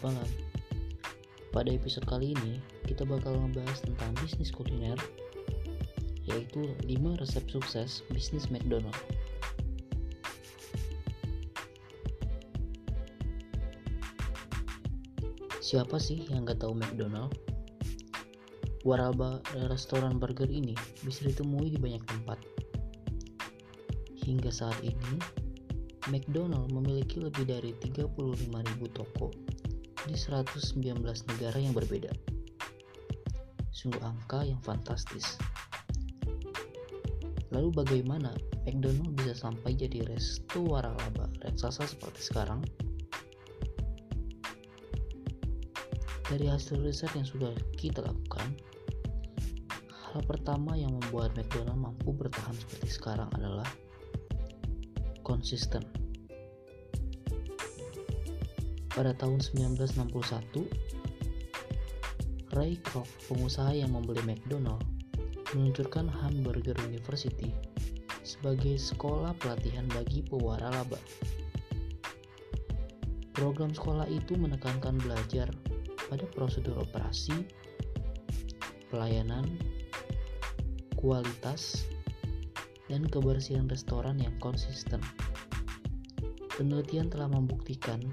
malam. Pada episode kali ini, kita bakal ngebahas tentang bisnis kuliner, yaitu 5 resep sukses bisnis McDonald. Siapa sih yang gak tahu McDonald? Waralba restoran burger ini bisa ditemui di banyak tempat. Hingga saat ini, McDonald memiliki lebih dari 35.000 toko di 119 negara yang berbeda. Sungguh angka yang fantastis. Lalu bagaimana McDonald bisa sampai jadi resto waralaba raksasa seperti sekarang? Dari hasil riset yang sudah kita lakukan, hal pertama yang membuat McDonald mampu bertahan seperti sekarang adalah konsisten. Pada tahun 1961, Ray Kroc, pengusaha yang membeli McDonald, meluncurkan Hamburger University sebagai sekolah pelatihan bagi pewara laba. Program sekolah itu menekankan belajar pada prosedur operasi, pelayanan, kualitas, dan kebersihan restoran yang konsisten. Penelitian telah membuktikan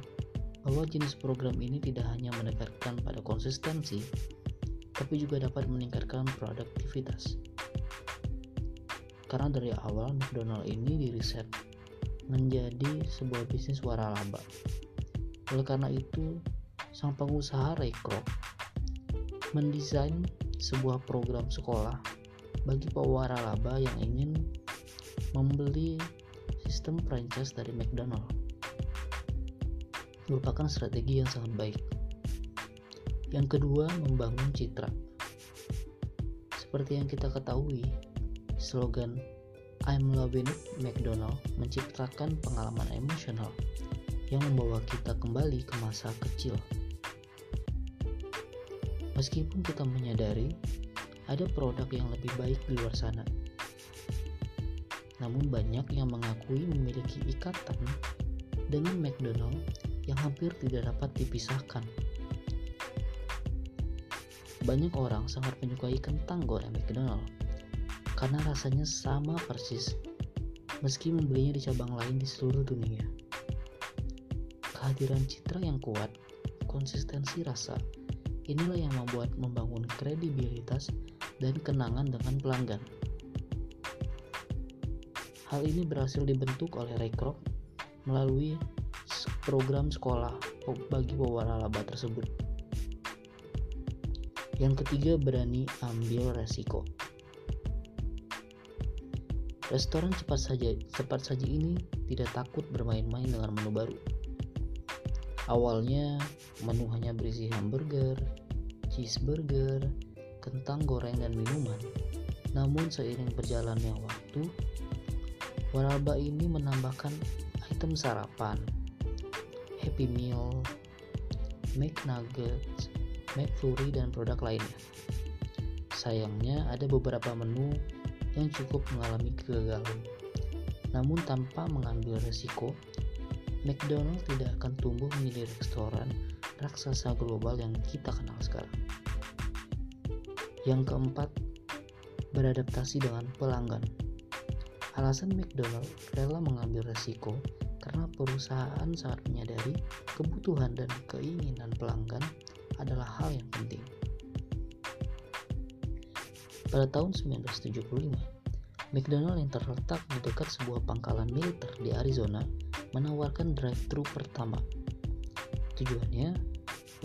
bahwa jenis program ini tidak hanya menekankan pada konsistensi, tapi juga dapat meningkatkan produktivitas. Karena dari awal McDonald ini diriset menjadi sebuah bisnis waralaba. Oleh karena itu, sang pengusaha Ray Kroc mendesain sebuah program sekolah bagi pewaralaba yang ingin membeli sistem franchise dari McDonald merupakan strategi yang sangat baik. Yang kedua, membangun citra. Seperti yang kita ketahui, slogan I'm loving McDonald menciptakan pengalaman emosional yang membawa kita kembali ke masa kecil. Meskipun kita menyadari ada produk yang lebih baik di luar sana, namun banyak yang mengakui memiliki ikatan dengan McDonald yang hampir tidak dapat dipisahkan. Banyak orang sangat menyukai kentang goreng McDonald karena rasanya sama persis meski membelinya di cabang lain di seluruh dunia. Kehadiran citra yang kuat, konsistensi rasa, inilah yang membuat membangun kredibilitas dan kenangan dengan pelanggan. Hal ini berhasil dibentuk oleh Ray Kroc melalui program sekolah bagi pewaralaba tersebut. Yang ketiga, berani ambil resiko. Restoran cepat saja cepat saja ini tidak takut bermain-main dengan menu baru. Awalnya, menu hanya berisi hamburger, cheeseburger, kentang goreng dan minuman. Namun seiring berjalannya waktu, Waralaba ini menambahkan item sarapan, Happy Meal, McNuggets, McFlurry, dan produk lainnya. Sayangnya ada beberapa menu yang cukup mengalami kegagalan. Namun tanpa mengambil resiko, McDonald tidak akan tumbuh menjadi restoran raksasa global yang kita kenal sekarang. Yang keempat, beradaptasi dengan pelanggan. Alasan McDonald rela mengambil resiko karena perusahaan sangat menyadari kebutuhan dan keinginan pelanggan adalah hal yang penting. Pada tahun 1975, McDonald yang terletak di dekat sebuah pangkalan militer di Arizona menawarkan drive-thru pertama. Tujuannya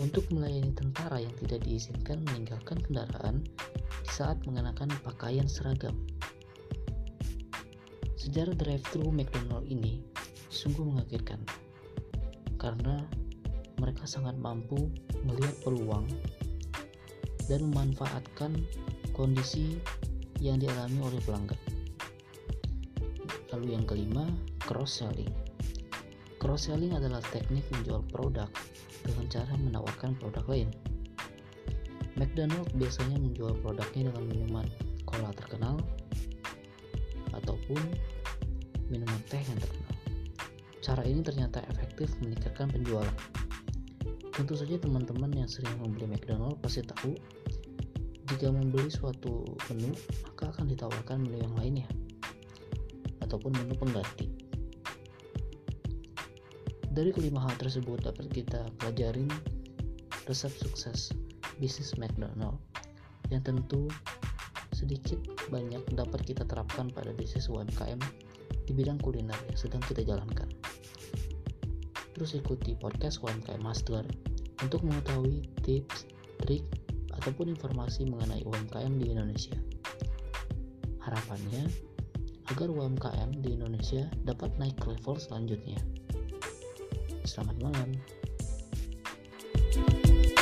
untuk melayani tentara yang tidak diizinkan meninggalkan kendaraan di saat mengenakan pakaian seragam. Sejarah drive-thru McDonald ini sungguh mengagetkan karena mereka sangat mampu melihat peluang dan memanfaatkan kondisi yang dialami oleh pelanggan. Lalu yang kelima, cross selling. Cross selling adalah teknik menjual produk dengan cara menawarkan produk lain. McDonald biasanya menjual produknya dengan minuman cola terkenal ataupun minuman teh yang terkenal. Cara ini ternyata efektif meningkatkan penjualan. Tentu saja teman-teman yang sering membeli McDonald pasti tahu jika membeli suatu menu maka akan ditawarkan menu yang lainnya ataupun menu pengganti. Dari kelima hal tersebut dapat kita pelajarin resep sukses bisnis McDonald yang tentu sedikit banyak dapat kita terapkan pada bisnis UMKM di bidang kuliner yang sedang kita jalankan. Terus ikuti podcast UMKM Master untuk mengetahui tips, trik, ataupun informasi mengenai UMKM di Indonesia. Harapannya, agar UMKM di Indonesia dapat naik ke level selanjutnya. Selamat malam. thank you